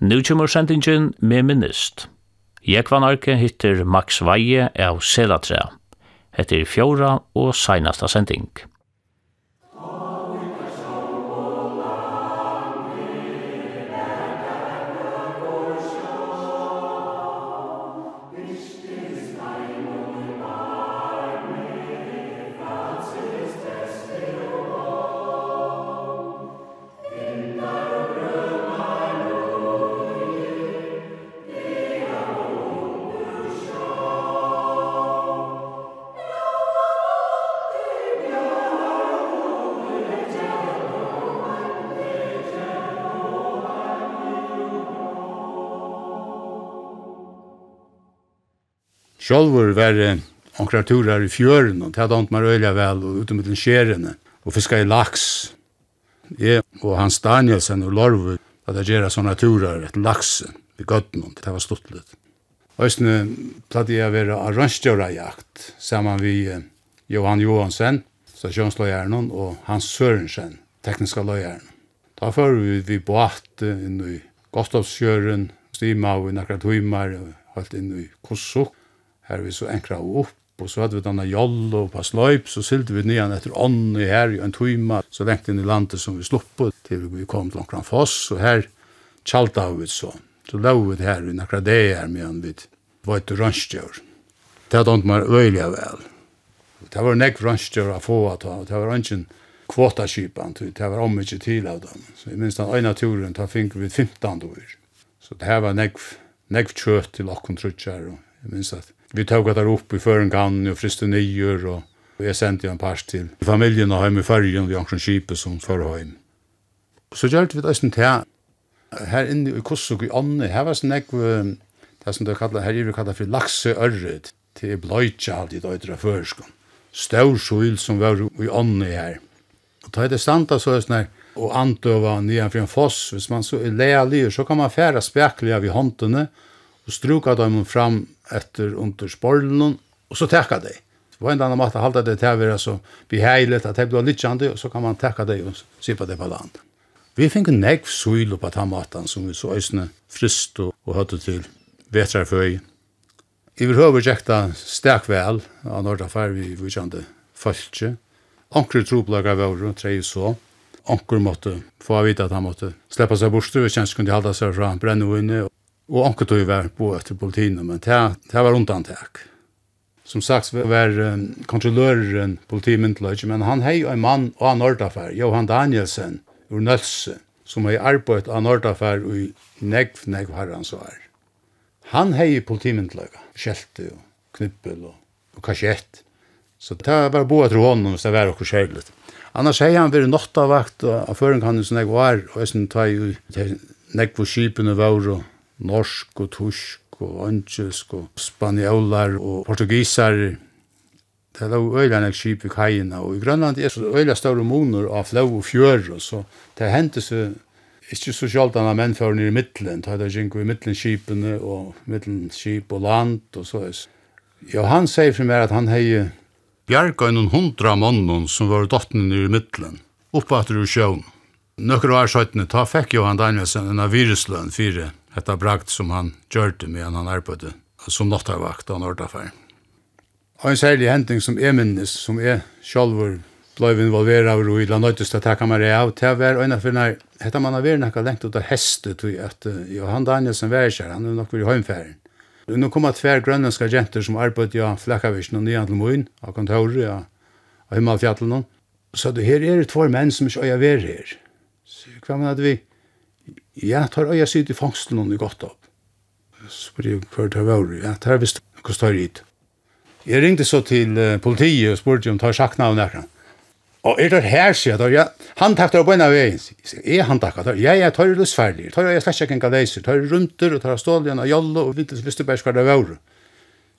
Nu kommer sendingen med minnist. Jekvan Arke hittir Max Veie av Selatra. Hette er fjóra og seinasta sending. sjálvur var onkrar turar i fjøren, og det hadde meg øyla vel, og ute med den skjerene, og fiska i laks. Jeg og Hans Danielsen og Lorvu at jeg gjør sånne turar etter laksen, i gøtten, det var stått litt. Østene platt jeg å være arrangstjørajakt, sammen vi Johan Johansen, stasjonsløyeren, og Hans Sørensen, tekniska løyeren. Da fører vi vi båt inn i Gostovsjøren, stima og i nakra tøymar, og inn i Kossuk. Her vi så enkla opp, og så hadde vi denne joll og på sløyp, så sylte vi nyan etter ånd i her i en tøyma, så lengt inn i landet som vi sluppet, til vi kom til omkran foss, og her tjalta vi så. Så lau vi her i nakra det her, men vi var et rønstjør. Det hadde ikke mer øyelig vel. Det var nek rønstjør å få at det var ikke kvotaskipan, det var om ikke til av dem. Så i minst den ene turen, da fikk vi 15 år. Så det her var nek nek kjøtt til okken trutjar, og jeg minst at Vi tog det upp i förrän kan och friste nyer, og jeg ju en pars till familjen och hem i färgen vi omkring Kipe som førhøyen. Så gjør vi det eisen här. Här inne i Kossuk i Anne, här var sånn det som det kallar, her kallar vi kallet for lakseørret, til bløytja av de døytra førskene. Staurskyld som var i Anne här. Och ta det standa så är sånn her, og antøva nedenfor en foss, hvis man så är lealig, så kan man färra späckliga vid i håndene, og struka dem fram etter under sporlen, og så tekka Det var en annan måte halda det til å være så beheilet at det blir lyttjande, og så kan man tekka dei og sipa det på land. Vi fikk negv syl på den måten, som vi så øsne frist og, og høtte til vetrarføy. I vil høyver tjekta stek vel av Nordaffær vi vidtjande falskje. Anker troplaga våre, trei så Anker måtte få vite at han måtte sleppa seg bort og kjens kunne halda seg fra brennvinne Og anker tog var på etter politien, men det, det var undantak. Som sagt var um, kontrolløren politimyndeløy, men han hei en mann av Nordafer, Johan Danielsen, ur Nølse, som hei arbeidt av Nordafer i negv, negv herrans år. Han hei politimyndeløyga, skjelte og knippel og, og kasjett. Så det var bare etter hånden hvis det var okkur skjeglet. Annars hei han vært nottavakt av føringkannen som jeg var, og jeg synes ta i nekv og skipene var og norsk og tusk og angelsk og spanjolar og portugisar. Det er lov øyla nek skip i kajina, og i Grønland er så øyla større moner av flau og fjør, og så det hendte seg ikke så sjalt anna menn fyrir nir i middelen, det er jinko i middelen skipene og middelen skip og land og så er. Ja, han sier for meg at han hei bjerga enn hundra mannen som var dottene nir i middelen, oppater ur sjøen. Nøkker var sjøttene, ta fekk jo han Danielsen en av virusløn fire Hetta brakt som han gjørte meg han arbeidde som nattarvakt av Nordaffær. Og en særlig hending som er minnes, som er sjálfur blei involvera av og i la nøytist at takka meg av, til å være øyne for nær, hetta man har vært nekka lengt ut av hestet, tog at Johan Danielsen var ikke han er nok vært i høymfæren. Nå kom at tver grønlandska jenter som arbeidde i Flekkavisjen og Nyandelmoen, av kontoret, ja, av Himmelfjallen, så det her er det tvær menn som ikke øyne vært her. Så hva mener vi? Ja, tar øya sitt i fangsten og i godt opp. Spør jeg før det var, ja, tar visst hva står hit. Jeg ringte så til uh, politiet og spurte om tar sakna av nærkene. Og er det her, sier jeg, ja, han takter på en av veien. Er han takter? Ja, ja, tar det løsferdig. Tar jeg slett ikke en galeiser. Tar det runter og tar stål igjen av jolle og vittes bare skal det være.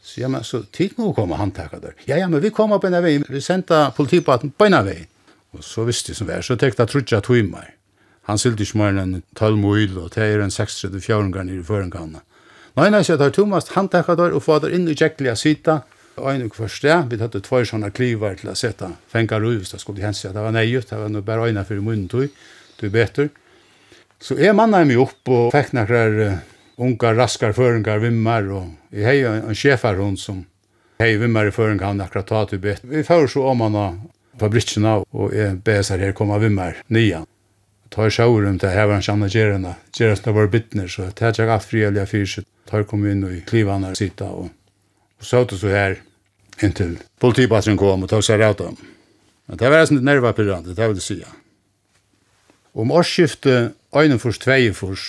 Så ja, men så tid må komme han takter. Ja, ja, men vi kommer på en av veien. Vi sendte politiet på en av veien. Og så visste jeg som vær, så tenkte jeg trodde jeg tog meg han sylte ikke mer enn 12 mil, og det er en 6-34 nere i føringene. Nei, nei, så tar Thomas, han takker der og får der inn i kjekkelig sita, og en uke først det, vi tatt tvær sånne kliver til å sette fengar ut, hvis det skulle hensi at det var nøyut, det var bare øyne for munnen tog, du er bedre. Så jeg mannet meg opp og fikk noen uh, unga raskar føringar vimmar, og jeg hei en sjefar hon som hei vimmar i føringar han akkurat ta til beter. Vi får så om han av fabrikkene, og jeg besar her komme vimmar nian tar sjauer rundt det hever han kjanna gjerene. Gjeres det var bittner, så det er ikke alt frihelige fyrset. Tar kom inn og i klivene og sitte og, og så det så her inntil politipassen kom og tar seg rauta om. Men det var sånn nerva pyrrande, det vil jeg si. Om årsskiftet, øynefors, tveiefors,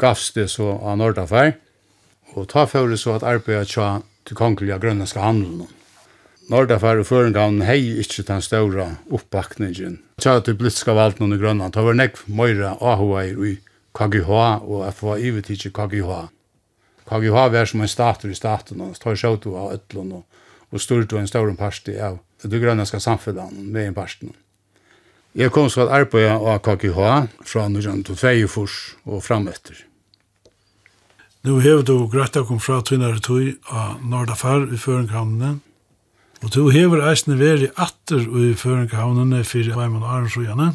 gavs det så av Nordafær, og ta for det så at arbeidet tja til kongelige grønlandske handelen om. Nordafær og Førengaun hei ikkje den større oppbakningen. Tja til blitska valden i Grønland, det var nekv møyre AHA i KGH og FHI vi ikke KGH. KGH var som en stater i staten, og tar sjåt av Øtlund og, og stort og en større parti av det grønlandska samfunnet med en parti. Jeg kom så at arbeid av KGH fra 1922 og frem etter. Nå har du greit å komme fra tvinnare Tøy av Nordafær i Føringhavnene. Og du hever eisne veri atter i føringhavnene fyrir Veimann Arnsrujane.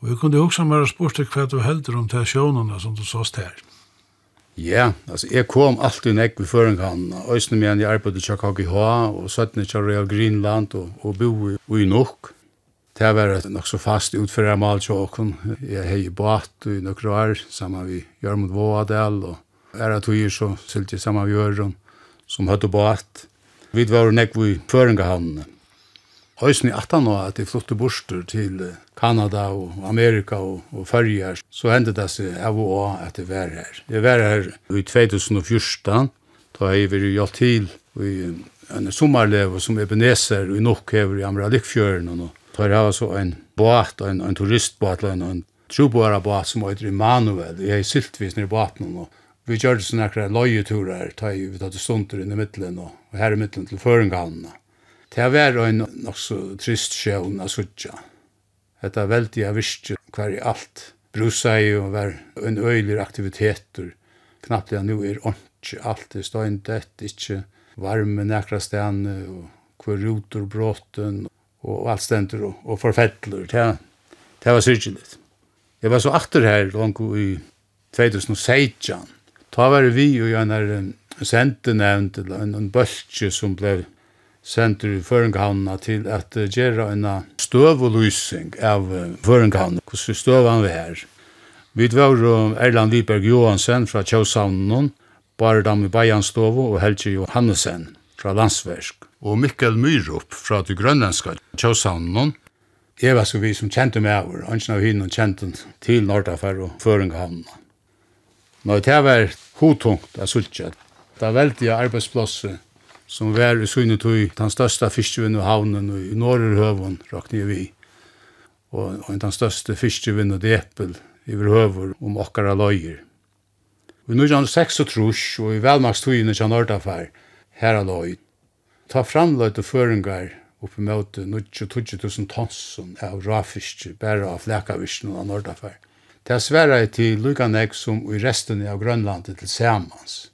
Og jeg kunne også bare spørst deg hva du helder om til sjånene som du såst her. Ja, altså jeg kom alltid nek ved føringhavnene. Øysene med jeg arbeidde i KKH og 17 kjær av Greenland og, og bo i Nok. Det var et nok så fast utfører mal tjåkon. Jeg hei båt i nokre år sammen vi Jørmund Våadel og er at vi så silt jeg samme vi Jørgen som høyde båt. Vi var nekv i Føringahavnene. Høysen i 18 år at de flyttet borster til Kanada og Amerika og, og Førjar, så hendte det seg av og av at jeg var her. Jeg var her i 2014, da jeg var jo til i en sommerlev som Ebenezer i Nokhever i Amralikfjøren. Og da jeg så en båt, en, en turistbåt, en, en trobåra båt som heter Immanuel. Jeg er siltvis nere båten og vi gjør det sånne akkurat løyeturer, ta i vi tatt stunder inn i midtelen, og, og her i midtelen til Føringehavnene. Det var en nok så trist sjøen av Sudja. er veldig jeg visste hver i alt. Brusa i og var en øylig aktiviteter. Knappt jeg nå er ordentlig, alt er støyndet, ikke varme nekra stene, og hver roter bråten, og alt stender og, og forfettler. Det, det var syrgelig. Jeg var så atter her langt i 2016, Ta var vi jo i en sentenevnt, en, en bøltje som ble sendt i Føringhavnene til at gjøre en støvelysing av Føringhavnene, hvordan støvann vi her. Vi var Erland Viberg Johansen fra Kjøshavnen, Bardam i Bajanstovo og Helge Johannesen fra Landsversk, og Mikkel Myrup fra det grønlandske Kjøshavnen. Jeg var så vi som kjente med over, ønsken av henne kjente til Nordafær og Føringhavnene. Nå, det var hotungt av Sultje. Det var veldig arbeidsplasser som var i Sunnetøy, den største fiskevinn i havnen i Norrhøven, råkne vi. Og, og den største fiskevinn i Depel, i Høver, om okkara løyer. Og nå er 6 og trus, og i velmakstøyene kjenn Nordafær, her er løy. Ta framløyte føringar oppi møte 90-20 000 av rafiske, bare av flekavisken av Nordafær. Det sverre til lykka som i resten av Grønlandet til samans.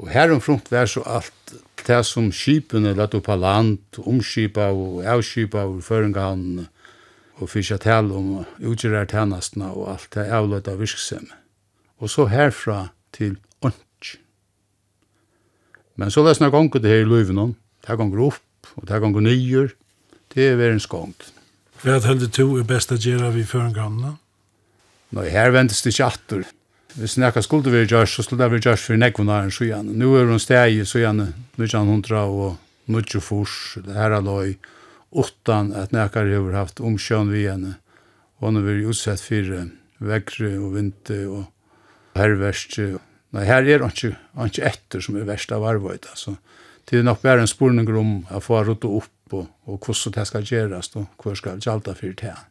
Og her frumt var så alt det som skipene lett opp av land, omskipa og avskipa og føringahavnene, og fyrst jeg tale om utgjørertjenestene og alt det av virksomhet. Og så herfra til ånds. Men så lesna gongu det her i løyven, det gonger opp, og det gonger nyer, det er verens gongt. Hva heldig to er best å gjøre vi føringahavnene? Nå, her ventes det ikke atter. Hvis nekka skulle være gjørs, så skulle det være gjørs for nekvun av en sjøen. Nå er hun steg i sjøen 1900 og 1904, det her er loj, utan at nekka har haft omkjøn vi henne. Hun har vært utsett for vekkere og vinter og herverst. Nei, her er han ikke, ikke etter som er verst av arbeid. Altså. Det er nok bare en spurning om å få rådde opp og, og hvordan det skal gjøres og hva skal gjalda for det her.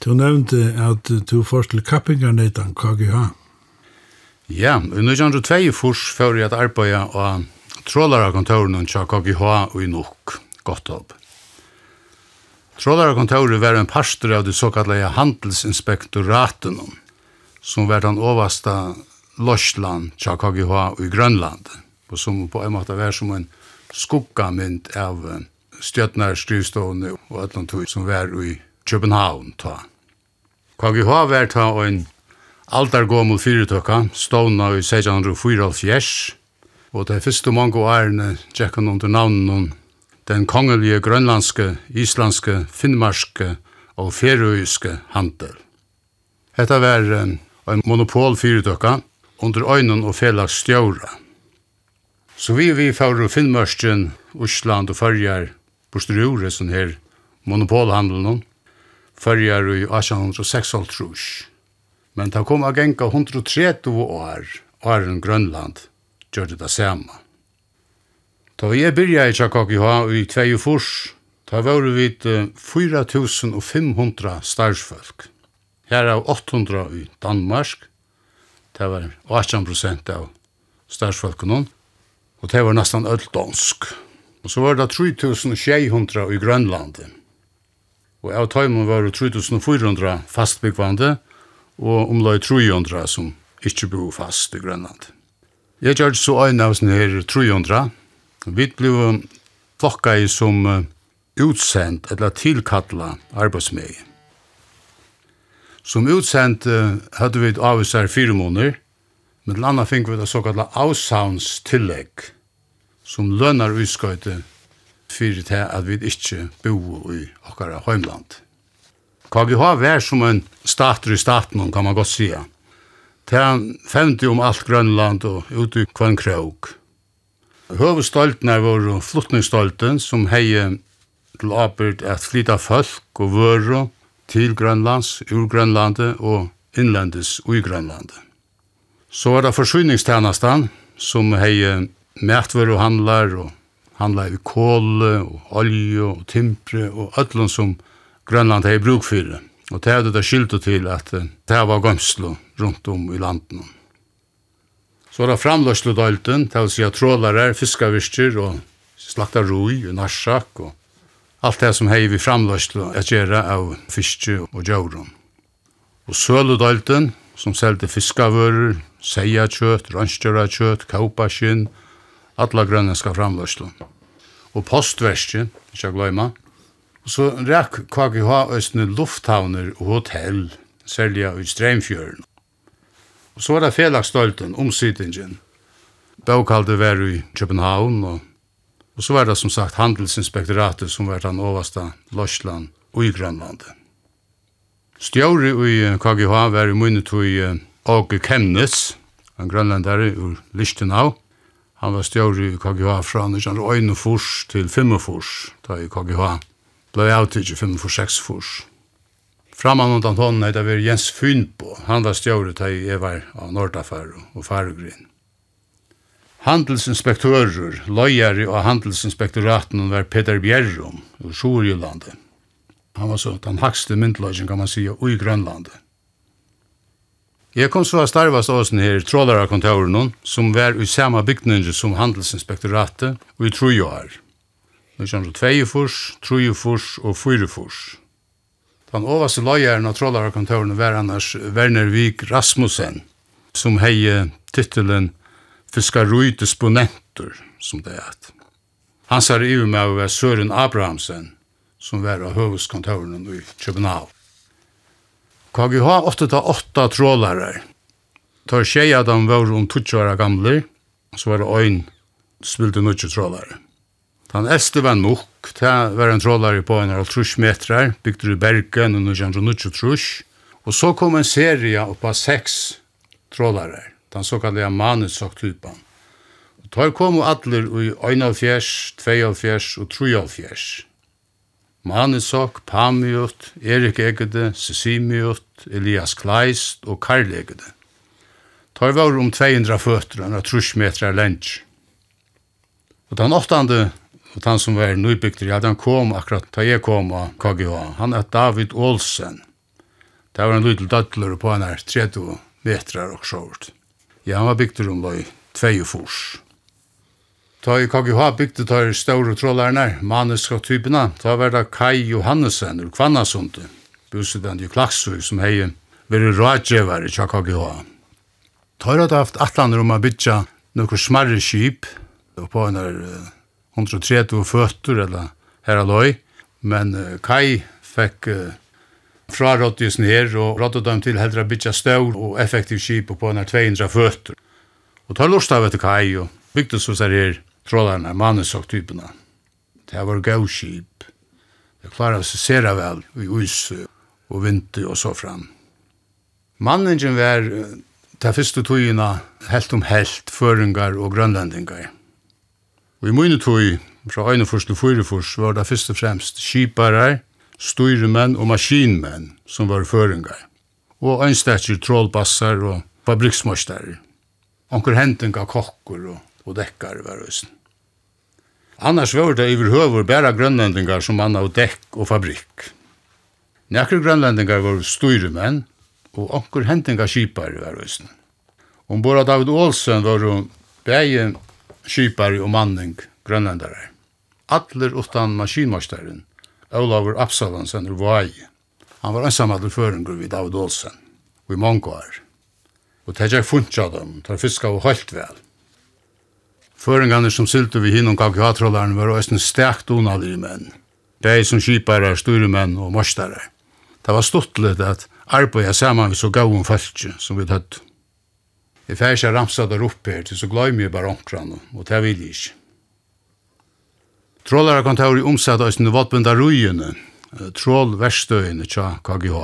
Du nevnte at du får til kappingarnetan KGH. Ja, i 1902 først før jeg at arbeida av trålarakontoren til KGH og i nok, godt opp. Trålarakontoret var en pastor av det såkallega handelsinspektoraten som var den oversta Lorsland til KGH i Grønland og som på en måte var som en skuggamynd av stjøtnar skrivstående og annet som var i København ta. KGH var ta en aldargåmul fyrirtøkka, ståna i 1604, og det første mange årene tjekk han under navnen den kongelige grønlandske, islandske, finnmarske og ferøyske handel. Hetta var en monopol fyrirtøkka under øynene og felags stjåra. Så vi vi fyrir finnmarsken, Osland og Førjar, Bostrure, sånn her monopolhandelen, fyrjar i 1806. Men det kom a genga 130 år, åren Grønland, gjør det det samme. Da jeg byrja i KKH i 24, da var vi 4500 starsfolk. Her er 800 i Danmark, det var 18 prosent av starsfolkene, og det var nesten dansk. Og så var det 3600 i Grønlandet. Og av tøymen var 3400 fastbyggvande, og omlai 300 som ikkje bo fast i Grønland. Jeg gjør så øyne av sånne her 300. Vi ble flokka i som utsendt eller tilkattla arbeidsmeg. Som utsendt hadde vi avvisar fire måneder, men landa fink vi det såkalla avsavnstillegg, som lønnar utskøyte fyrir til at vi ikkje bo i okkara heimland. KGH vær som en stater i staten, kan man godt sija. Til femte om alt Grønland og ute i kvann krog. Høvestolten er vår flottningsstolten som heier til arbeid at flytta folk og vøro til Grønlands, ur Grønlandet og innlendes ui Grønlandet. Så var det forsyningstjenestan som heier mætvøro og handla i kåle, og olje, og timpre, og öllum som Grønland hei bruk fyrir. Og det hadde det skyldt til at det var gømslo rundt om i landen. Så var det framløsledøylten, det vil si at trålare, fiskavirster og slakta roi, og narsak, og alt det som hei vi framløsle at gjøre av fiske og djauron. Og søludøylten, som selte fiskavører, seiakjøt, rønskjørakjøt, kaupaskinn, alla grønlandska framløslen. Og postverket, ikke jeg gløyma. Og så rekk KGH Østene lufthavner og hotell, særlig i Streimfjøren. Og så var det felaktstolten, omsidingen. Bøkaldet var i København, og, og så var det som sagt handelsinspektoratet som var den overste Lorsland og i Grønlandet. Stjåri i KGH var i munnet i Åge Kemnes, en grønlandare ur Lichtenau, Han var stjórn i KGH fra 1901 furs til 5 furs, da i KGH blei avtid i 5 furs, 6 furs. Framan undan hånden heit det Jens Fynbo, han var stjórn da jeg var av Nordaffar og Farugrin. Handelsinspektører, løyere og handelsinspektoraten var Peter Bjerrum ur Sjorjulandet. Han var så den hakste myndelagen, kan man sige, i Grønlandet. Jeg kom så a starva ståsen her i trålararkontoren, som var i samme bygning som handelsinspektoratet, og i tru år. Nå kjenner du tveiefors, furs og fyrefors. Den overste løyeren av trålararkontoren var annars Werner Vik Rasmussen, som hei titelen Fiskarøydisponenter, som det er. Hans er i med å være Søren Abrahamsen, som var av høveskontoren i København. KGH ofte ta åtta trålare. Ta tjej at han var om 20 år gamle, så var det øyn spilte nutje trålare. Den eldste var nok, det var en trålare på en halvtrus metrar, bygde i Bergen og nutje nutje trus. Og så kom en serie opp av seks trålare, den såkallige manusoktypen. Og tar kom og atler i 1,5, 2,5 og 3,5. Manisok, Pamiot, Erik Egede, Sisimiot, Elias Kleist og Karl Egede. Tar var om 200 føtter, han har trus metrar lenge. Og den åttande, og den som var nybygd, ja, den kom akkurat da jeg kom av KGH, han er David Olsen. Det var en lydel dødler på han her, 30 metrar og sjovt. Ja, han var bygter om løy, 2 fors. Ta i KGH bygde ta i ståre trålarne, maniska typene, ta var det Kai Johannesen ur Kvannasundet, busedende i Klaksøy som hei vært rådgjøver i KGH. Ta i haft atlander om å bygge noen smarre skip, på en er 130 føtter eller her aloi, men Kai fikk fra rådgjesen her og rådde dem til heldra bytja stål og effektiv skip på en 200 føtter. Og ta i lort av etter Kai og bygde så seg her trålarna, manusoktyperna. Det var gauskip. Det klarar seg sera vel i us og vinter og så fram. Manningen var ta fyrste tøyina helt om helt føringar og grønlendingar. Og i mine tøy, fra Øynefors til Fyrefors, var det fyrst og fremst skiparar, styremenn og maskinmenn som var føringar. Og ønstekker trollbassar og fabriksmørstar. Onkur hentinga kokkur og og dekkar var røsten. Annars var det iver høver bæra grønlendingar som manna og dekk og fabrikk. Nekker grønlendingar var styremenn, og onkur hendinga kipari var Om Ombora David Olsen var bæge kipari og manning grønlendare. Atler utan maskinmastaren, Olavur Absalonsen ur Vai. Han var ensamadel føringur vid David Olsen, og i mange år. Og det er dem, tar fiska og holdt vel. Føringarnir som sylte vi hinnom kalkylatrollarne var også en stærkt unalige menn. Det som som store menn og morstare. Det var stort litt at arbeida saman vi så gavun falskje som vi tøtt. Jeg fær ikke ramsa der opp her, til så gløym jeg bare omkran, og det vil jeg ikke. Trålare kan ta i omsett av sine vattbunda rujene, trålverstøyene tja KGH.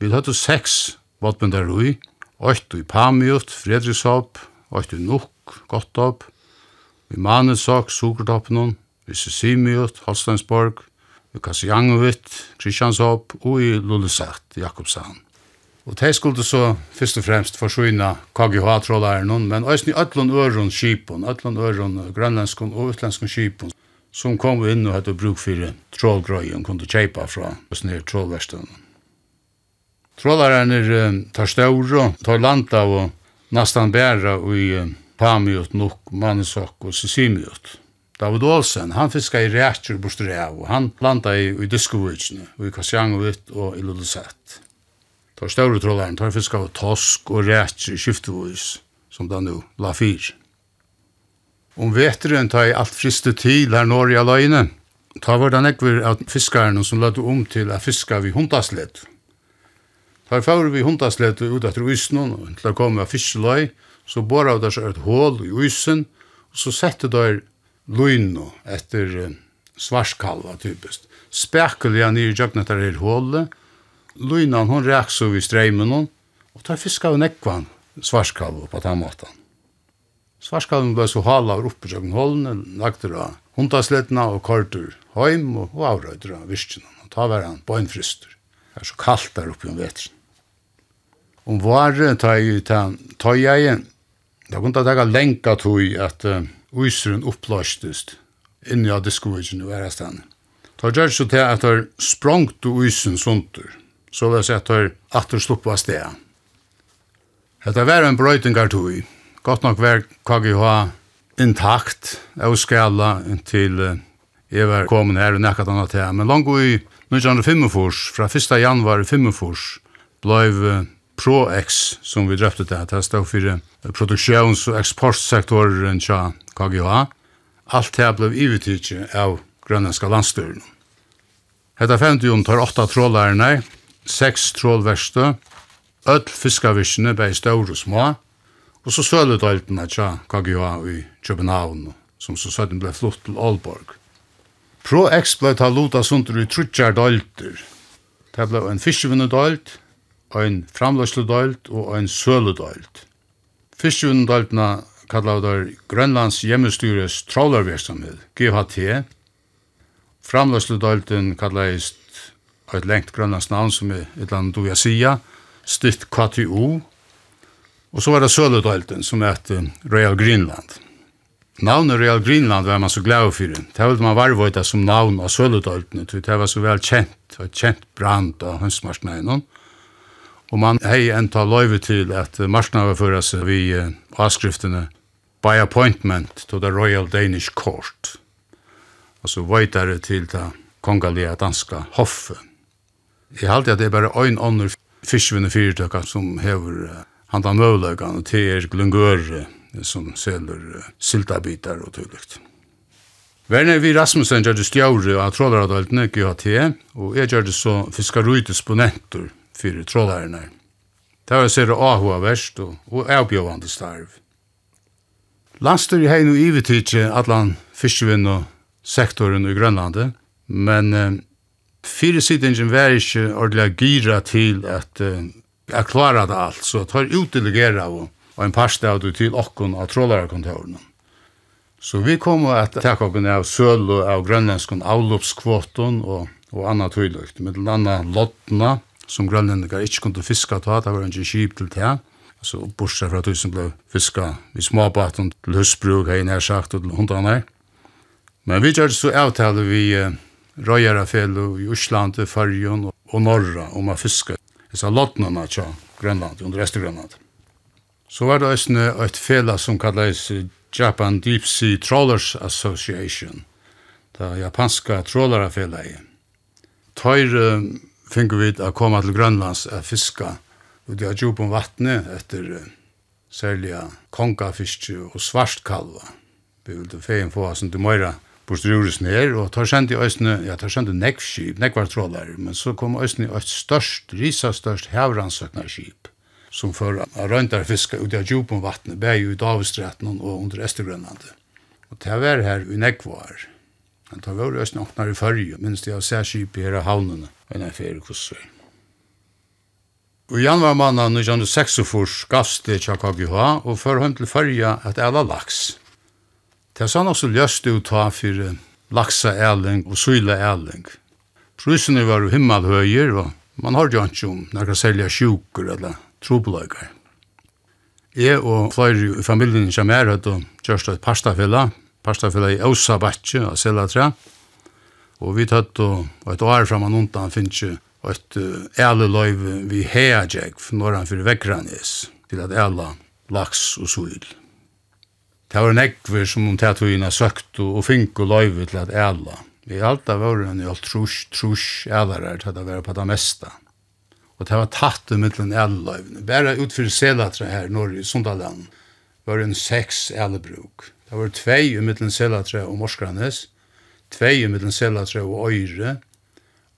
Vi tøtt seks vattbunda ruj, åttu i Pamiut, Fredrikshopp, åttu i Nuk, Gottopp, Vi Manesok, Sukertoppen, vi Sisimiut, Holsteinsborg, vi Kassiangovit, Kristianshop og i Lullesett, Jakobshavn. Og de skulle så først og fremst forsvinne KGH-trådæren, men også i ætlån øron skipen, ætlån øron grønlandskon og utlenskon skipen, som kom inn og hadde bruk for trålgrøyen, kunne kjeipa fra sånne trålverstene. Trålærerne tar større, tar landa og nesten bæra i Pamiot Nuk, Manisok og Sisimiot. David Olsen, han fiska i rætjur bostur av, og han landa i, i Diskovicene, i Kassiangovit og i Lulusett. Tar større trollaren, tar fiska av tosk og rætjur skiftevois, som da nu la fyr. Om veteren tar i alt friste til her norr i aløyne, Ta var det nekver av fiskaren som lødde om til å fiska vi hundasledd. Ta fyrir vi hundasledd ut etter uisnon til å komme av fiskeløy, så bor av der så et hål i uisen, og så sette der løgno etter svarskalva typiskt. Spekulja nye jøgnet der her hålet, løgnan hon reks over i streimen hon, og tar fiska av nekvan svarskalva på den måten. Svarskalva ble så hala av oppe jøkna hålene, lagter da, hundasletna og kortur heim og avrøyder av virkene. Ta var han bøgnfryster. Det er så kaldt der oppe om vetren om vare ta i ta ta det kunne ta lenka tog att uisrun upplastust inni av diskovigen og erastan. Ta gjør så til at han sprangt og uisen sunter, så vil jeg si at han atter av sted. Hetta var en brøytingar tog, godt nok var KGH intakt, av skala til jeg var kommet her og nekket annet til, men langt i 1945, fra 1. januar 1945, blei ProX som vi drøftet det. Det stod for produksjons- og eksportsektoren til KGH. Alt det ble ivetidje av grønlandska landstyren. Hetta femtium tar åtta trålærene, seks trålverste, öll fiskavisjene bei stør og små, og så søludaltene til KGH i København, som så søtten ble flott til Aalborg. ProX ble ta luta sunter i trutjar dalter. Det ble en fiskevinnedølt, ein framløsledøyld og ein sølødøyld. Fiskjøvendøyldene kallar der Grønlands hjemmestyres trålervirksomhet, GHT. Framløsledøylden kallar et lengt Grønlands navn som er et eller annet du vil styrt KTU, og så var det Sølødøylden som er Royal Greenland. Navnet Royal Greenland var man så glad for. Det var man varvøyta som navn av Sølødøylden, det var så vel kjent, og kjent brand av hønsmarsnøynen, og Og man hei enda løyve til at marsnavet føra seg vi uh, avskriftene by appointment to the Royal Danish Court. Altså veitare til ta kongalia danska hoffe. Jeg halte at det er bare ein ånder fiskvinne fyrtøkka som hever uh, handa møvløkkan og til er glungøre som selur uh, sildabitar og tydligt. Verner vi Rasmussen gjør det stjåre av trålaradaltene GHT, og jeg gjør det så fiskarudisponenter, fyrir trådlærerne. Det var sér ahua verst og, og avbjøvande starv. Landstur hei nu ivetidje allan fiskevinn og sektoren i Grønlandet, men eh, fyrirsidingen var ikke ordelig gira til at eh, jeg klarer det alt, så tar utdelegera og, og en parste av det til okkon av trådlærerkontorene. Så vi kom at takk okkon av søl og av grønlandskon avloppskvoton og, og anna tøylukt, med anna lottna, som grønlendingar ikkje kunne fiska ta, det var ikkje kjip til det. Altså bortsett fra tusen blei fiska i småbaten til husbruk, hei nær sagt, og til hundane. Men vi gjør så avtale vi eh, Røyarafell i Osland, Farjon og Norra om å fiska disse lottnene tja Grønland, under Vestergrønland. Så var det også et fela som kalles Japan Deep Sea Trawlers Association, det japanska trålarafella. Tøyre fingu vi að koma til Grønlands að fiska út i að djúpum vatni etter særliga kongafiski og svartkalva. Vi vildi fegin få oss til Møyra Borstrurus ned, og tar sendi æsne, ja, tar sendi nekkskip, nekkvartrålar, men så kom æsne eitt størst, risastørst hevransøknarskip, som for a røyndarfiska ut i a djupum vatni, bæg i av og under Estergrønlandi. Og det var her i nekkvar, Men det var jo snaknar i fyrje, minst jeg ser skip i her havnene, enn jeg fyrir kusser. Og i januar mannen 1946 gavst det til KGH og førhånd til fyrja at æla laks. Det sann også løst ut ta for laksa æling og syla æling. Prusene var jo himmelhøyer, og man har jo ikke om når selja sjuker eller trobeløyger. Jeg og flere i familien som er hatt og kjørst et pastafella, parstafellet i Åsa Batje av Selatra. Og vi tatt og et år framan undan finnes jo et æle løyv vi headjeg når han fyrir vekkranis til at æla laks og suil. Det var en ekver som hun tatt søkt og fink og løyv til at æla. Vi alta av åren i alt trus, trus, ælarar til at være på det mesta. Og det var tatt i mittlen æle. Bare utfyrir Selatra her, norr i Sundaland, var en seks ælebruk. Det var tvei i middelen Selatre og Morskranes, tvei i middelen Selatre og Øyre,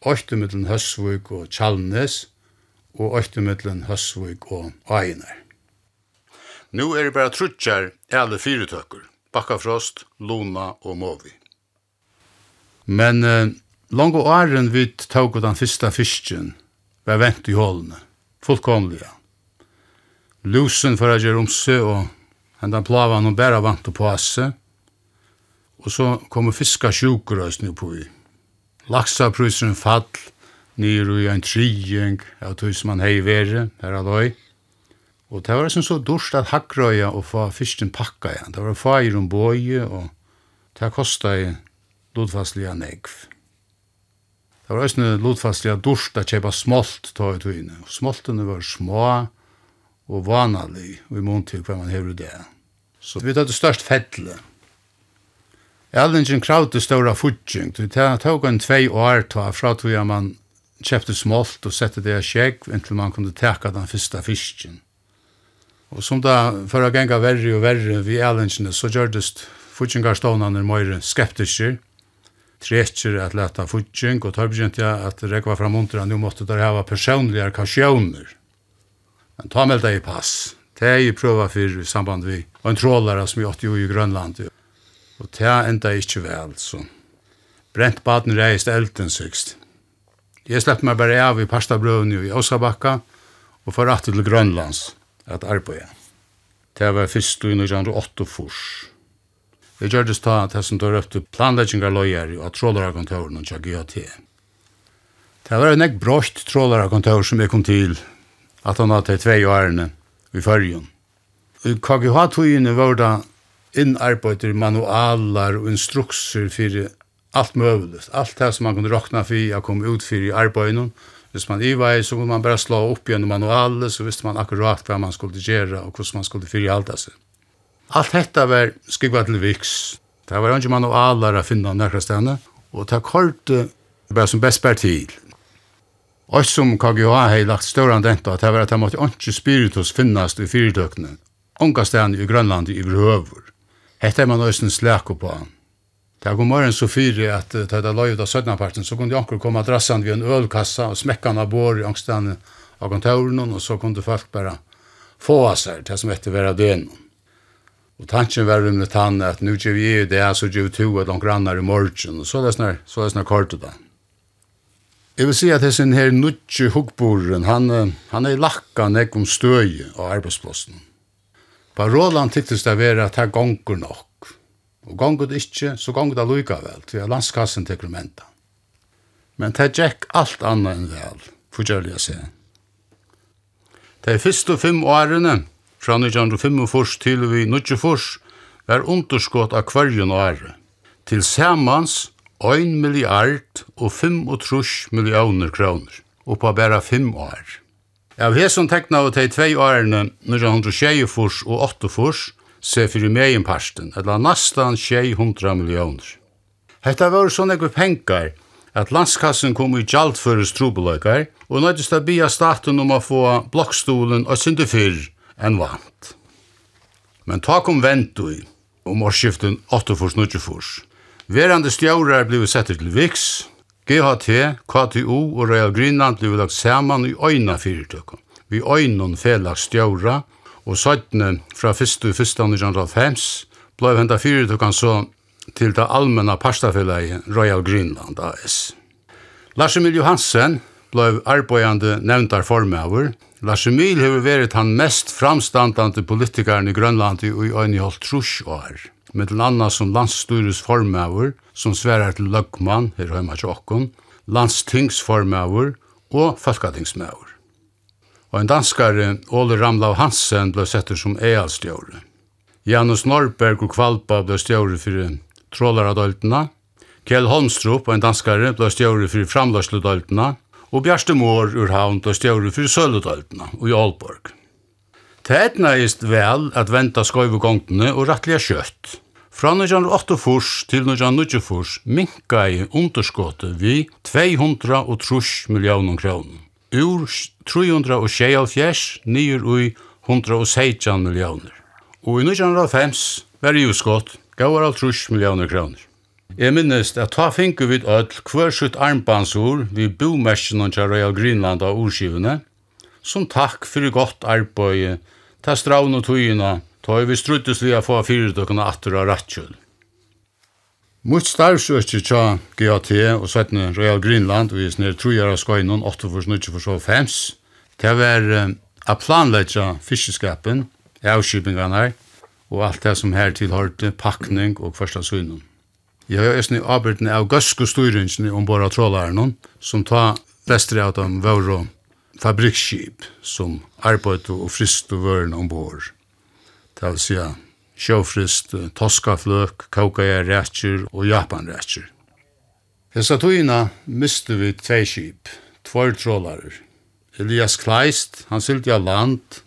åtte i middelen Høsvøk og Kjallnes, og åtte i middelen Høsvøk og Øyner. Nå er det bare truttjar alle fire tøkker, Bakkafrost, Lona og Movi. Men eh, langt og åren vi tog den første fisken, var vent i hålene, fullkomlige. Lusen for å gjøre om seg og men den plava hon bæra vant på passe, og så kommer fiska sjukrøsni på i. Laksaprysen fall, nyr i en trying, av tog som man hei vere, her aloi. Og det var som så dorst at hakkrøya og få fyrsten pakka igjen. Det var fire om bøye, og det kosta i lodfastlige negv. Det var også lodfastlige dorst at kjepa smolt tog i tøyne. Smoltene var små og vanalig, og i mån til hva man hever det. Så vi tar det størst fettle. Ellingen kravde ståra fudging. Det tog en tvei år ta fra tog jeg man kjøpte smolt og sette det i skjegg inntil man kunne teka den første fisken. Og som da for å genga verre og verre vi ellingene så gjør det fudgingarstånene mer skeptiske. Trekker at leta fudging og tar begynt jeg at rekva fram under nu måtte der hava personlige kasjoner. Men ta melda i pass. Det er jeg prøver for i samband med en trålare som jeg åtte jo i Grønland. Og det er enda ikke vel, så. Brent baden reist elden sykst. Jeg slepp meg bare av i pastabrøvene i Åsabakka og for at til Grønlands at arbeid. Det var fyrst i 1908 furs. Jeg gjør det stad at jeg som tar opp til planleggingar løyer og trålare-kontoren og GAT. Det var en ekk brått trålarekontor som jeg kom til at han hadde tvei årene i fyrjun. I KGH-tøyene var det innarbeider manualar og instrukser fyrir alt mulig. Alt det som man kunne råkna for å komme ut for i arbetet. Hvis man iva i, så kunne man bare slå upp genom manualet, så visste man akkurat hva man skulle gjøre og hvordan man skulle förhålla seg. Alt dette var skikva til viks. Det var ikke manualer å finne nära og Och det kort bare som best bär til. Och som KGA har lagt større enn att det var at det måtte ikke spiritus finnas i fyrtöknen. Ångastan i Grönland i grøver. Hette er man östen släko på han. Det här går så fyra att det här löjt av Sødnaparten, så kunde Janker komma drassan ved en ölkassa och smäckan av bor i ångstan av kontoren och så kunde folk bara få sig det som hette vera dönen. Och tanken var rummet han att nu gjør vi ju det så gjør vi to av de grannar i morgen, och så er det snart, kortet där. Jeg vil si at hessen her nutje hukkboren, han, han er lakka nek om støy av arbeidsplassen. På Roland tyktes det være at her gonger nok. Og gonger det ikkje, så gonger det lukka vel, til landskassen til krumenta. Men det gikk alt anna enn vel, forgjørlig å se. De første fem årene, fra 1945 til vi 1945, var underskott av kvarjen året. Til samans 1 milliard og 35 millioner kroner, og på bare 5 år. Av hesson tekna av tei tvei årene 1924 og 8 se fyrir megin parsten, eller nastan 600 millioner. Hetta var sånn nekve pengar at landskassen kom i gjaldføres trobeløkar og nøytist a bia staten om a få blokkstolen og syndi fyrr enn vant. Men ta kom vent i om årsskiften 8 furs Verande stjårar blei settir til VIX, GHT, KTU og Royal Greenland blei lagt saman i øyna fyrirtøkken. Vi øynon felags stjaura, og søttene fra 1.1.1905 blei henta fyrirtøkken så til det allmenna pastafellet Royal Greenland AS. Lars Emil Johansen blei arbeidande nevntar formøver. Lars Emil hefur verit han mest framstandande politikaren i Grønland i øyne holdt trus år med den andre som landsstyrets formøver, som sverar til løgmann, her hjemme til åkken, landstingsformøver og folketingsmøver. Og en danskare, Ole Ramlav Hansen, ble setter som EAL-stjåre. Janus Norberg og Kvalpa ble stjåre for trålaradøltene, Kjell Holmstrup og en danskare ble stjåre for framløsledøltene, og Bjarste Mår ur havn ble stjåre for sølledøltene og i Aalborg. Det etnaist vel at venta skoivegongtene og rattliga kjøtt, Fra 1908 til 1924 minka i underskottet vi 230 millioner kroner. Ur 376 nyer ui 116 millioner. Og i 1905 var i utskott gavar av 30 millioner kroner. Jeg minnes at ta finke vid ødel hver sutt armbandsord vi bomerskjene til Royal Greenland av ordskivene, som takk for gott arbeid, ta straun og tøyina, Ta vi struttes vi a få fyrirtøkene atter av rattjul. Mot starvsøkje tja GAT og svettene Royal Greenland og isne trujar av skoinon 8 for snutje for så fems. til å være a planleggja fiskeskapen, avskipingene her og alt det som her tilhørte pakning og første søgnon. Jeg har æsni arbeidene av gøske styringene ombord av trålaren som ta vestre av dem vore fabrikskip som arbeid og frist og vørene ombord det vil si sjøfrist, toskafløk, kaukaja-rætjer og japan-rætjer. Hesa tøyina miste vi tvei skip, tvær trålarer. Elias Kleist, han sylte av land,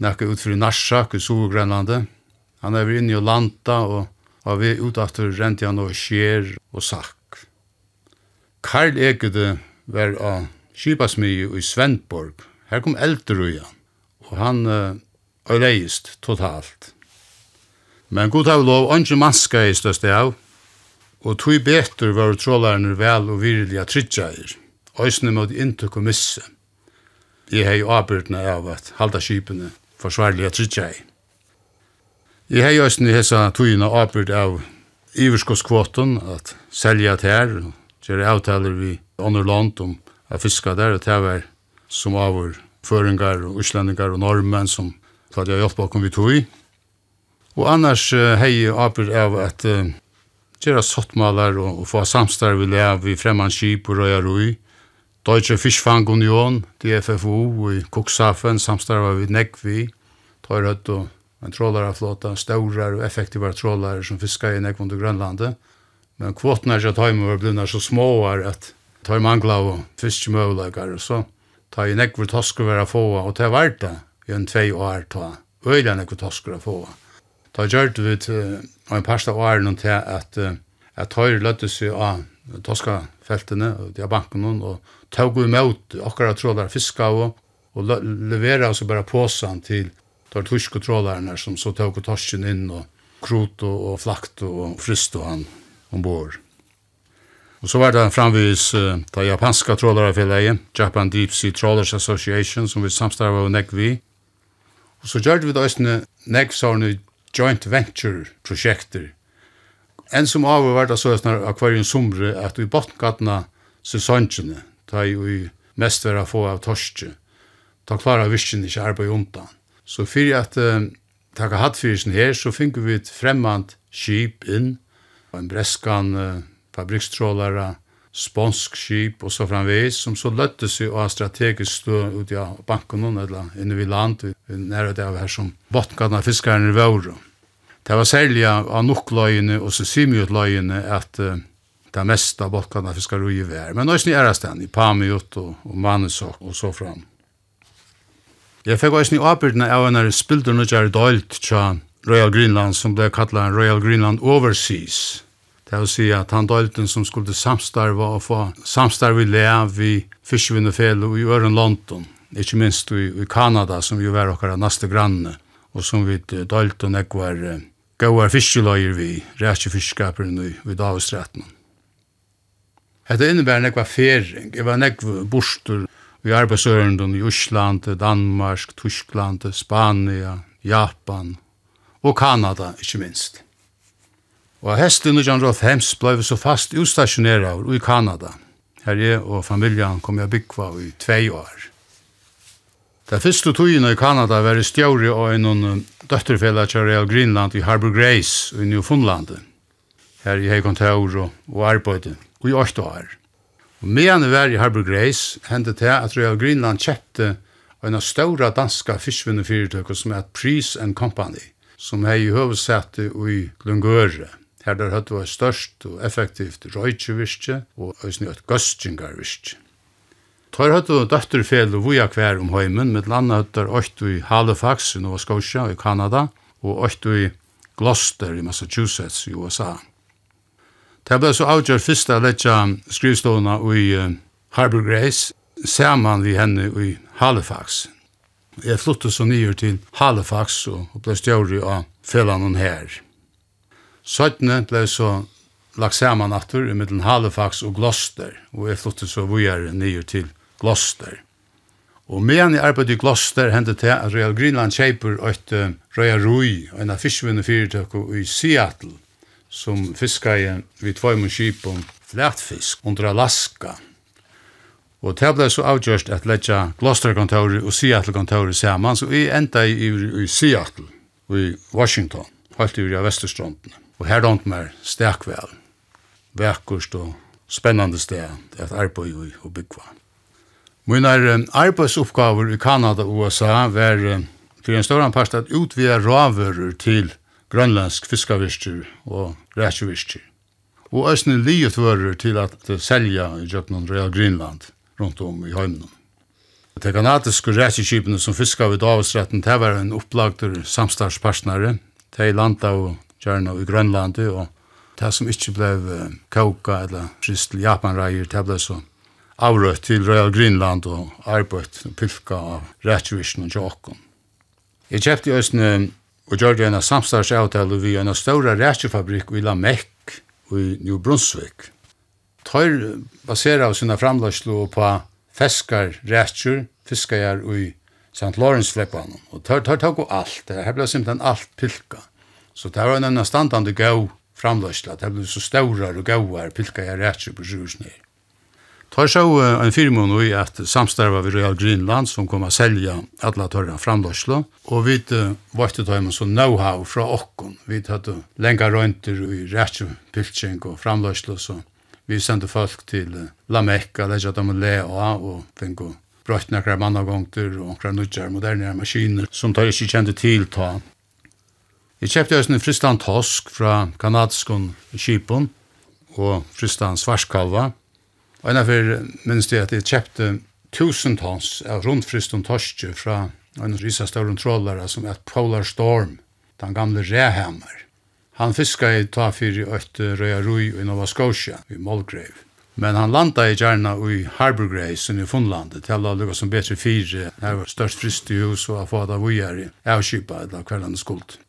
nekka utfri Narsak i Sogrenlandet. Han er inne i landa og har vi utaftur rent han og skjer og sakk. Karl Egede var av skipasmye i Svendborg. Her kom eldur og han uh, og reist totalt. Men god av lov, ongi maska i støste av, og tog betur var trålarne vel og viriliga tridjair, òsne mot interkomisse. Jeg hei avbyrdna av at halda skipene forsvarliga tridjair. Jeg hei òsne hessa togina avbyrd av iverskoskvoten at selja tær og gjøre avtaler vi under land om a fiska der, og det var som avur føringar og uslendingar og normen som ta det hjelp bakom vi tog i. Og annars hei Abel av at uh, gjøre sottmaler og, og få samstarv i lev i fremman skip og røya. Deutsche Fischfang Union, DFFU, og i Kuksafen samstarva vi nekk vi. Tar høyt og en trålare flåta, staurar og effektivare trålare som fiskar i nekk under Grønlandet. Men kvotna er ikke at heima var blivna så små at tar mangla og fiskemøvleikar og så tar i nekk vi tosker vera få og det var det i en tvei år ta øyla nekko tosker å få. Da gjør vi til en parsta år noen til at at høyre løtte seg av toskafeltene og de av banken og tog vi mot akkurat trådar fiska og, og levera oss bare påsan til de tyske trådarene som så tog torsken inn og krot og, og flakt og frist og han ombord. Og så var det framvis uh, det japanska trålarfellet, Japan Deep Sea Trawlers Association, som vi samstarver og nekk vi, Og så gjør vi da også nekv joint venture-prosjekter. En som av var så er akvarium somre at vi bottengattene sesongene, da vi mest vera få av torske, da klarer virkjen ikke arbeid undan. Så fyrir at uh, takka hattfyrisen her, så finner vi et fremmant skip inn, en breskan uh, fabrikstrålare, sponsk skip og så framvis, som så løtte seg av strategisk stå ut av banken og eller inne vid land, nære det av her som bottgane av i Vøvre. Det var særlig av nokkløyene og sesimiutløyene at uh, det meste av bottgane av fiskere i vær, men også i æresten i Pamiut og, og Manusok og så fram. Jeg fikk også i avbyrdene av en spilder er dølt til Royal Greenland, som ble kallet Royal Greenland Overseas, Det vil si at han dølten som skulle samstarva og få samstarva i lev i fiskvinnefell i Øren London, ikke minst i, i Kanada, som jo var okkara naste granne, og som vi dølten ekvar uh, gauar fiskeløyer vi, rækje fiskskaperen i, i Davestretten. Hette innebærer nekva fering, jeg var nekva bostur i arbeidsøren i Osland, Danmark, Tyskland, Spania, Japan og Kanada, ikke minst. Og hesten 1905 blei vi så fast utstationera i Kanada. Her er og familien kom jeg byggva i tvei år. Det første togene i Kanada var i stjåri og en noen døtterfella til Real Greenland i Harbor Grace i Newfoundland. Her i heikontor og, og arbeid i åtte år. Og medan vi var i Harbor Grace hendte det at Real Greenland kjøpte en av ståra danska fiskvinnefyrtøkker som er Price and Company som hei i høvesette i Lungøre. Her der hadde vært størst og effektivt røytjevirke og òsne et gøstjengarvirke. Tøyr hadde var døtterfel og vuja hver om heimen, med landa hadde var i Halifax i Nova Scotia i Kanada og åttu i Gloucester i Massachusetts i USA. Det ble så avgjør først å lette skrivstående i Harbor Grace, saman vi henne i Halifax. Jeg flyttet så nye til Halifax og ble stjåri av fellene her. Søttene ble så lagt saman aftur i middelen Halifax og Gloucester, og jeg flyttet så vujere nye til Gloucester. Og medan jeg arbeidde i Gloucester hendte til at Royal Greenland Shaper et uh, Røya Rui, en av fiskvinnerfyrtak i Seattle, som fiskar vi tvøymun skip om flætfisk under Alaska. Og det ble så avgjørst at letja Gloucester-kontoret og Seattle-kontoret saman, så vi enda i, i, i Seattle i Washington, helt i Vesterstrondene. Og her dømt mer stekvel, Verkost og spennande sted at arbeid i og byggva. Mine arbeidsoppgaver i Kanada og USA var til en større part at utvida ravører til grønlandsk fiskavirster og rækjevirster. Og æsne liutvører til at selja i Jøknon Real Greenland rundt om i høymnen. Det kanadiske rækjekipene som fiskar ved Davosretten, det var en opplagter samstartspartnere. De landa og gjerne i Grønland, og det som ikke ble koka eller frist til Japanreier, det ble så avrøtt til Royal Greenland og arbeidt og pilka av rettsvisjon og tjokken. Jeg kjøpte østene og gjør det en samstagsavtale ved en større rettsfabrikk i Lamekk i New Brunswick. Tøyr baserer av sine framlagslo på feskar rettsjur, fiskar i St. Lawrence-fleppanen. Og tøyr tøyr tøyr tøyr alt, det her ble simpelthen alt pilka. Så det var en standande gau framløsla, det ble så staurar og gauar, pilka jeg rætsi på sjusnir. Tar så en firmon i at samstarva vi Royal Greenland som kom a selja alla torra framløsla, og vi vart ta en sånn know-how fra okkon. Vi hadde lenga røyntir i rætsi pilking og framløsla, så vi sendte folk til Lamekka, leggja dem og lea og finko brøtt nekra mannagongter og onkra nudjar moderne maskiner som tar ikke kjente til ta Jeg kjøpte også en fristan tosk fra kanadiskon kipon og fristan svarskalva. Og en av fyrir minns det at jeg kjøpte tusen tons av rundfristan tosk fra en risa større trollare som et Polar Storm, den gamle Rehammer. Han fiska i ta fyrir øtt røya rui i Nova Scotia, i Mulgrave. Men han landa i gjerna i Harbour Grace i Funlandet, til å lukka som betre fyrir, her var størst frist i hus og a få da i avkypa eller kveldan skuld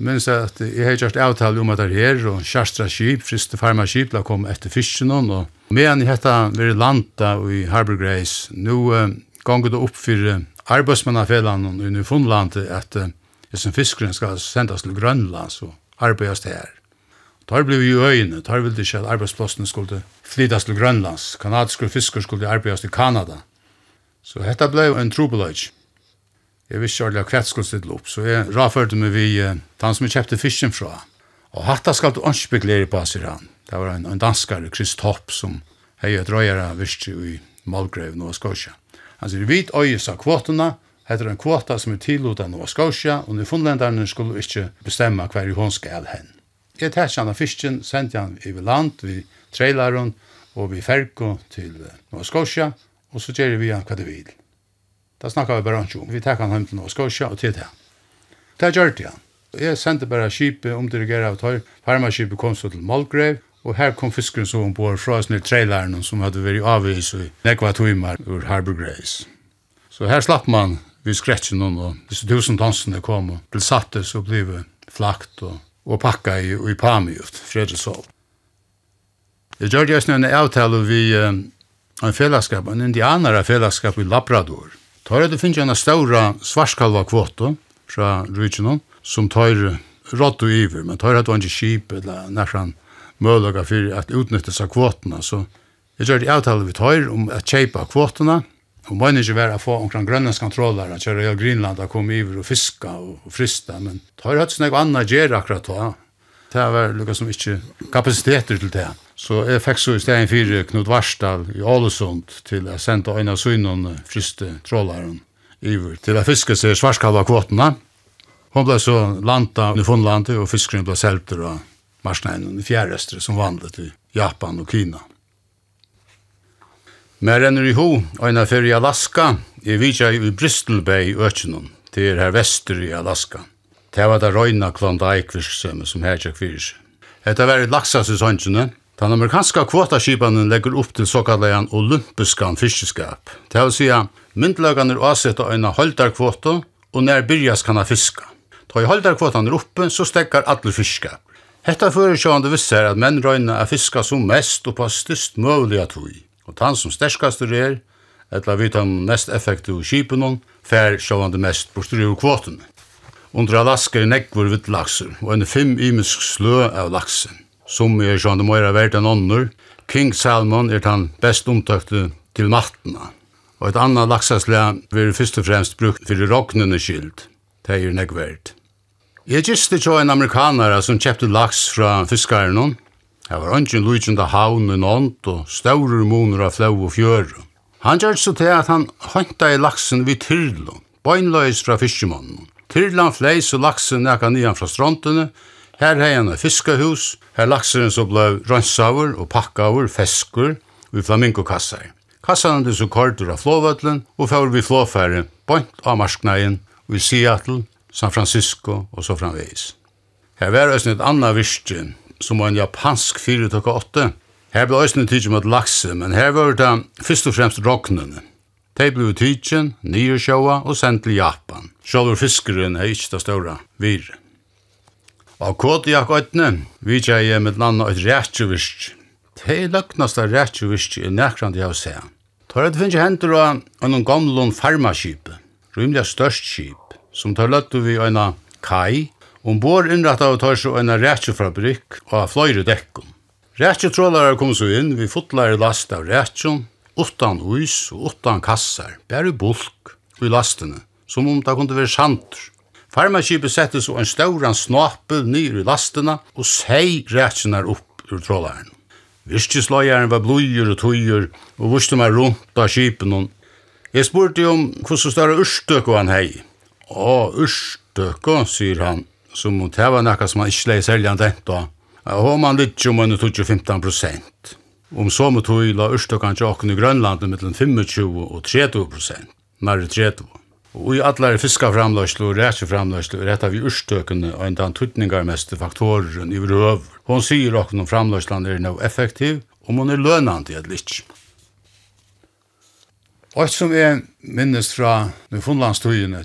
minns at jeg har gjort avtale om at det her, og Kjærstra skip, Friste Farma skip, la kom etter fisken, og medan jeg hette vi landa i Harbor Grace, nå uh, ganger det opp for arbeidsmannafellene i Nyfundlandet at uh, som fiskeren skal sendes til Grønland, så arbeidas det her. Tar blev ju öjne, tar vill det själv arbetsplatsen skulle flyttas till Grönlands. Kanadiska fiskar skulle arbeidas i Kanada. Så detta blev en trobelage. Jeg visste ikke hva jeg skulle stille opp, så jeg raførte meg vi uh, han som jeg kjøpte fisken fra. Og hatta skal du ikke beglere på, sier han. Det var en, en danskare, Chris Topp, som hei et røyere virkje i Malgrave, Nova Scotia. Han sier, vi øyes av kvotene, heter en kvota som er tilåta Nova Scotia, og Newfoundlanderne skulle ikke bestemme hver hun skal hen. Jeg tar han av fisken, sendte han i land, vi traileren, og vi ferko til Nova Scotia, og så gjør vi han hva det vil. Da snakka vi bare om. Vi tar han hjem til nå, skal vi og til det. Det gjør det han. Jeg sendte bare skipet om dirigere av tøy. Farmaskipet kom så til Målgrev, og her kom fiskeren så ombord fra oss ned traileren som hadde vært avvis i nekva tøymer ur Harbor Grace. Så her slapp man vi skretsen noen, og disse tusen tonsene kom og ble satte så ble vi flakt og, og pakka i, i Pamiut, Fredriksholm. Jeg gjør det en avtale vi um, en fellesskap, en indianere fellesskap i Labrador. Tar det finnes en større svarskalva kvote fra rydgjennom, som tar rått og iver, men tar det var ikke kjip eller nærkant mølaga for at utnyttes av kvotene. Så jeg gjør det avtale vi tar om at kjeipa kvotene, og man ikke være å få omkring grønlands kontroller, at kjøre Greenland og komme iver og fiska og frista, men tar hatt snakk anna gjer akkurat da. Det var lukka som ikke kapasiteter til det. Så jeg fikk så i stedet for Knut Varsdal i Ålesund til å sende en av synen friste trålaren iver til å fiske seg svarskalva kvotene. Hun ble så landa i Funlandet, og fiskeren ble selter av marsneinen i fjærrestre som vandlet i Japan og Kina. Men renner i ho, en av i Alaska, er vidja i Bristol Bay i Økjennom, til her vester i Alaska. Det var det røyna klonda eikvirksemme som her tjekk fyrir seg. Hetta var i laksasesongene, Den amerikanska kvotaskipanen legger opp til såkallegan olympiskan fiskeskap. Det vil sija, myndlagan er avsett av en holdarkvote, og nær byrjas kan ha fiska. Ta i holdarkvotan er oppe, så stekkar alle fiskeskap. Hetta føresjående visser at menn røyna er fiska som mest og på styrst møvliga tog. Og tann som sterskastur er, etla vi tann mest effektive kipenon, fær sjående mest bortri ur kvoten. Under Alaska er nekvur vitt og en fem imisk slø av laksen som er sjående møyre verdt enn ånder. King Salmon er den best omtøkte til mattene. Og et annet laksasle blir først og fremst brukt for råknende skyld. Det er nekvært. Jeg giste til en amerikanere som kjøpte laks fra fiskaren. Det var ønsken lujtjende havn og nånt og større moner av flau og fjør. Han gjør så til at han håndta i laksen vid Tyrlund, bøgnløys fra fiskemannen. Tyrlan fleis og laksen nekka nian fra strontene, Her hei han et fiskehus, her lakseren så ble rønsaver og pakkaver, feskur og flamingokassar. Kassan er så kordur av flåvøtlen og fyrir vi flåfære bont av marsknægen og i Seattle, San Francisco og så framvegis. Her var òsne et anna virke, som var en japansk 4-8. Her ble òsne tidsi mot lakse, men her var det fyrst og fremst roknene. De ble tidsjum, nye sjåa og sendt til Japan. Sjálfur fiskeren er ikkje det ståra virre. Av Kodiak øytne, vi tjeje med landa et rætjuvist. Te løgnast av rætjuvist i nekrand jeg har se. Tar et finnje hendur av en gamlun farmaskip, rymlig størst skip, som tar løttu vi øyna kai, og bor innrett av tar seg øyna rætjufabrikk og av fløyre dekkum. Rætjutrålare kom så inn, vi fotlare last av rætjun, utan hus og utan kassar, bare bulk i lastene, som om det kunne være sandur. Farmaskipet sette så en stauran snapel nyr i lastena og sei rætsenar upp ur trålaren. Virkjesløyeren var blodjur og tøyur og vuste meg rundt av skipen hon. Jeg spurte om hvordan større urstøkko han hei. Å, urstøkko, sier han, som om det var nekka som han ikke leie seljan da. Jeg har man litt om enn 15 prosent. Om så må tøy la urstøkkan han åkken i Grønlandet mellom 25 og 30 prosent, nærre 30 Og i allar fiskaframløyslu og rætsjeframløyslu er etta vi urstøkene og en den tuttningarmeste faktoren i røv. Hon sier okken om framløyslan er no effektiv, om hon er lønandi et ikke. Og et som er minnes fra Nufundlandstøyene,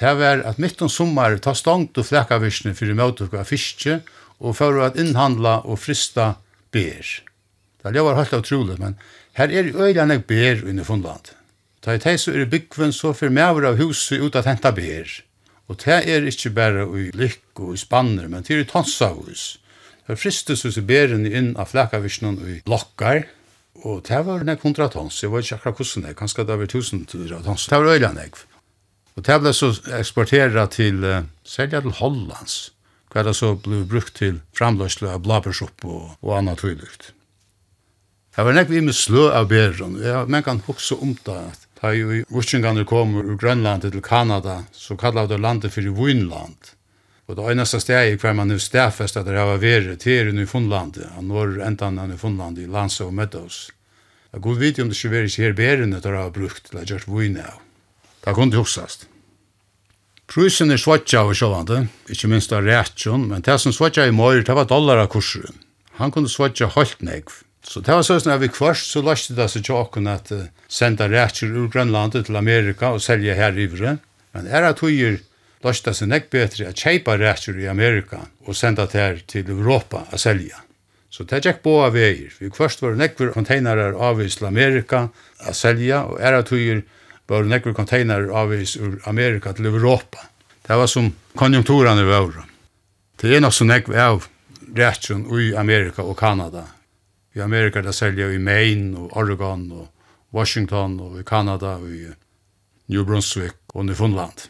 det var at mitt om sommar ta stangt og flekkavisne fyrir møtuk av fiske og for at innhandla og frista ber. Det var helt utrolig, men her er øyla nek ber i Nufundlandet. Ta i teg så er i byggven så fyrir mever av huset ut at henta ber. Og te er ikkje berre i lykk og i spanner, men te er i tonsa hus. Det fristes hos i beren inn av flakavisjonen i blokkar, og te var nek hundra tons, jeg var ikke akkurat hvordan det, kanskje det var tusen tons, te var øyla nek. Og te ble så eksportera til, uh, selja til Hollands, hva det så ble brukt til framløsle av blabersopp og, og anna tøylykt. Det var nek vi med slø av beren, ja, men kan hukse om det at Da jo utsingene kom ur Grønland til Kanada, så kallar det landet for Vinland. Og det eneste stedet hver man nu stedfest at det har vært til er i Funlandet, og når endan han i i Lanse og Meadows. Jeg god vite om det ikke var ikke her berene det har brukt til å gjøre vinn av. Det kunne huksast. Prusen er svartja av sjåvande, ikke minst av rætsjon, men det som svartja i mor, det var dollar av kursen. Han kunne svartja holdt negv. Så det var sånn at vi først så lærte det seg til åkken at uh, senda rækker ur Grønlandet til Amerika og selge her i vre. Men er at høyer lærte det seg nek bedre at kjeipa rækker i Amerika og senda det her til Europa å selge. Så det gikk på av veier. Vi først var nek for konteinerer avvis til Amerika å selge, og er at høyer var nek for konteinerer avvis ur Amerika til Europa. Det var som konjunkturene var. Det er nok så nek av rækken i Amerika og Kanada i Amerika der selja i Maine og Oregon og Washington og i Kanada og i New Brunswick og Newfoundland.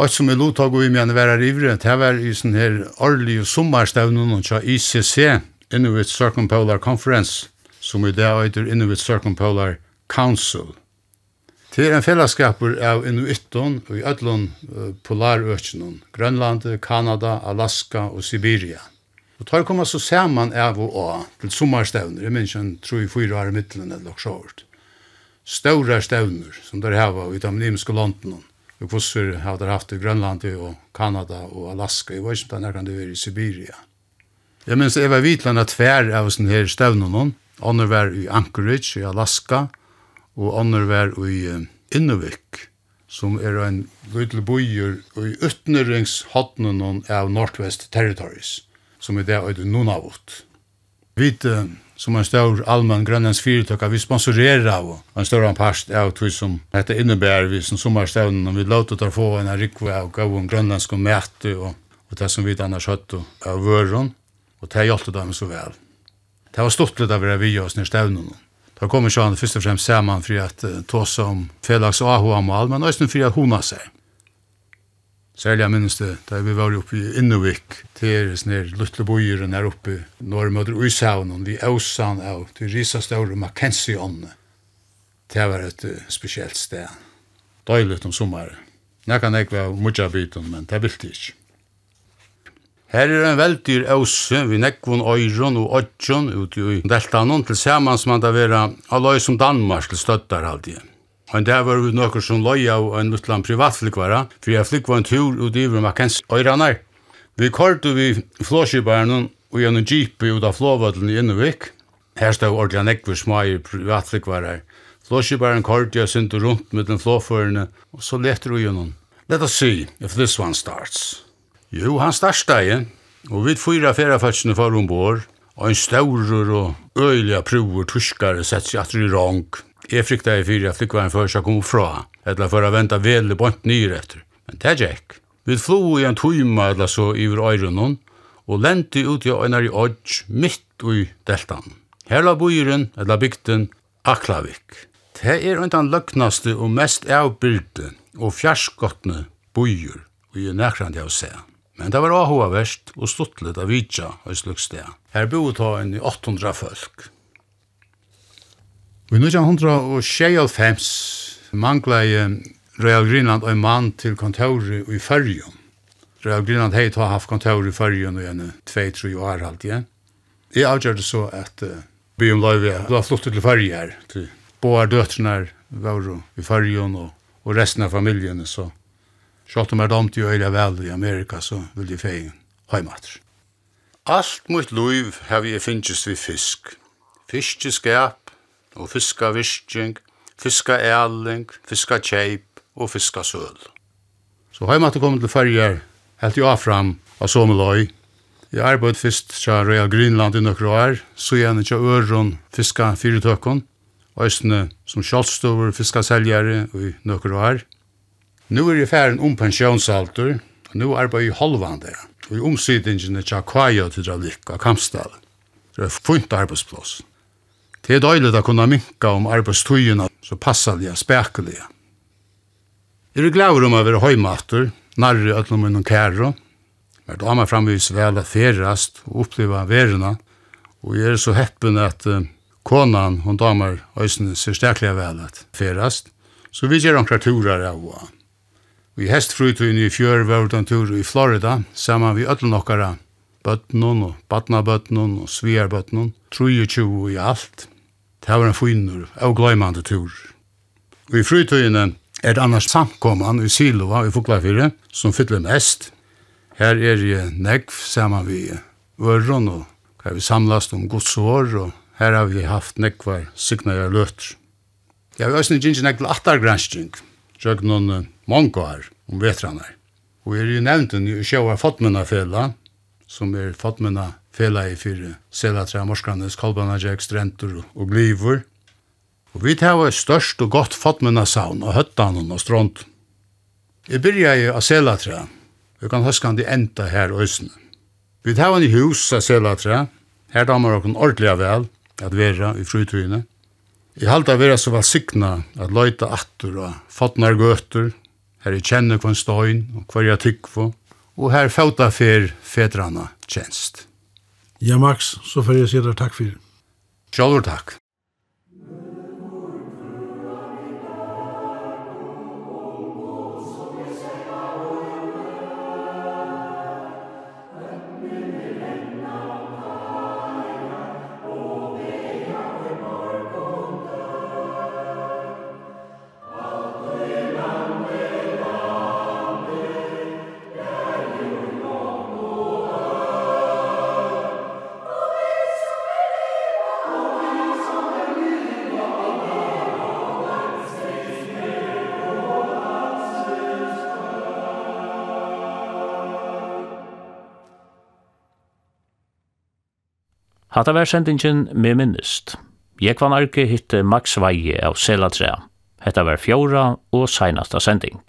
Alt som jeg lot tog i mine være rivre, det var i sånne her årlige sommerstevnen til ICC, Inuit Circumpolar Conference, som i dag heter Inuit Circumpolar Council. Det er en fellesskaper av Inuiton og i ødlån uh, polarøkjennom, Grønland, Kanada, Alaska og Sibiria. Og tar koma så saman av og av til sommarstevner, jeg minns en tror i fyra år i middelen eller også sjåvert. Stora stevner som der hava ut av nimske London, og kvosser har der haft i Grønland og Kanada og Alaska, jeg var ikke om det kan det være i Sibiria. Jeg minns jeg var vitland at tver av sånne her stevnen, andre var i Anchorage i Alaska, og andre var i Inuvik, som er en lydelig bojer i utnøringshodnen av Northwest Territories som er det øyde noen av åt. Vi som en stor allmann grønnens fyrtøkka, vi sponsorerer av en større anpast av tog som dette innebærer vi som sommerstevnen, og vi låter der få en rikve av gav en grønnensk og mæte og, og det som vi annars høtt av vøren, og det hjelpte dem så vel. Det var stort litt av det vi oss nere stevnen. Da kommer sånn først og fremst sammen for at uh, tåse om felags og ahoamal, men også for at hona seg. Særlig jeg minnes det, da vi var oppe i Innovik, til sånne luttle bøyere her oppe, når vi møter Uishavnen, vi øvsan av til Risastøvre Mackenzie-åndene. Det var et uh, spesielt sted. Døyligt om sommeren. Jeg kan ikke være mye av biten, men det vil det ikke. Her er en veldig øse, vi nekvun øyron og ødjon ute i deltanen, til samans man da vera aløy som Danmark til støttar alltid. Og der var vi nokkur som løy av en utland privatflykvara, for jeg flykva en tur ut i vrma kens øyranar. Vi kortu vi flåskibaren og gjennom jeep ut av flåvødlen i Innevik. Her stod ordelig nekver smager privatflykvarar. Flåskibaren kortu jeg synte rundt med den flåførene, og så letter vi gjennom. Let us see if this one starts. Jo, han starta igjen, og vi fyra ferafatsene for ombord, og en staurur og øyliga prover tuskare sett seg atri rong, Jeg frykta i fyrir at flykkvaren fyrir seg kom fra, eller for å venta vele bort nyr etter. Men det gikk. Vi flo i en tøyma eller så iver øyrunnen, og lente ut i øynar i odds mitt ui deltan. Her la boiren, eller bygden, Aklavik. Det er undan løgnaste og mest avbyrde og fjarskottne boier og i nekrande av seg. Men det var ahoverst og stuttlet av vidja, og. Her boet ha en i 800 folk. Og i fems mangla i Royal Greenland en mann til kontoret i Førjum. Royal Greenland hei ta haft kontor i Førjum i en 2-3 år alt, ja. Jeg avgjørte så at uh, by om løyve har flott til Førjum her, til båar døtrene var i Førjum og, og resten av familien, så Sjalt om er damt i øyla vel i Amerika, så vil de feie heimater. Alt mot loiv hev jeg finnst vi fisk. Fiskeskap og fiskavirking, fiska kjeip og fiskasøl. Så har jeg måtte komme til færger, helt jo fram av Someløy. Jeg arbeid fyrst fra Royal Greenland i nøkru år, så gjerne ikke øron fiska fyrirtøkken, østene som kjallstover fiskaseljere i nøkru år. Nå er jeg færen om pensjonsalter, og nå arbeid i halvande, og i omsidingene tja kvaja til Dravlik og Kampstad. Det er fint arbeidsplass. Det er døyligt å kunne minka om arbeidstøyene så passalige, spekelige. Jeg er glad om å være høymater, nærre at noen noen kære, men da man framvis vel at ferast og oppleva verena, og jeg er så heppen at uh, konan, hun damer, øysene ser sterklig vel at ferast, så vi gjør omkrar turer av henne. Vi hest frutun i fjør vördan tur i Florida, saman vi öll nokkara bøtnun og badnabøtnun og svijarbøtnun, 23 i alt. Det var en finur, og gløymande tur. Og i fritøyene er det annars samkomman i Silova i Fuglafire, som fyller mest. Her er det negv saman vi vörron, og her vi samlast om godsår, og her har vi haft negvar signaja løtr. Jeg har også ikke negv attargransking, sjøk noen mongar om vetranar. Og er jo nevnt en sjåa Fotmennafella, som er Fotmennafella, fela i fire selatra, morskranes, kolbanajek, strentur og glivur. Og vi tar var størst og godt fattmunna saun og høttan og stront. Jeg byrja i av selatra, vi kan høskan de enda her òsne. Vi tar var i hus av selatra, her damer okon ordelig vel, at vera i frutryne. Jeg halda vera så valsikna at loita attur og fotnar gøtur, her i kjenne kvann støyn og kvarja tykvo, og her fauta fer fedrana tjenst. Ja, Max, så får jeg si deg takk for det. Sjølver takk. Hatta var sendingen med minnist. kvann Arke hitte Max Veie av Selatrea. Hetta var fjóra og seinasta sending.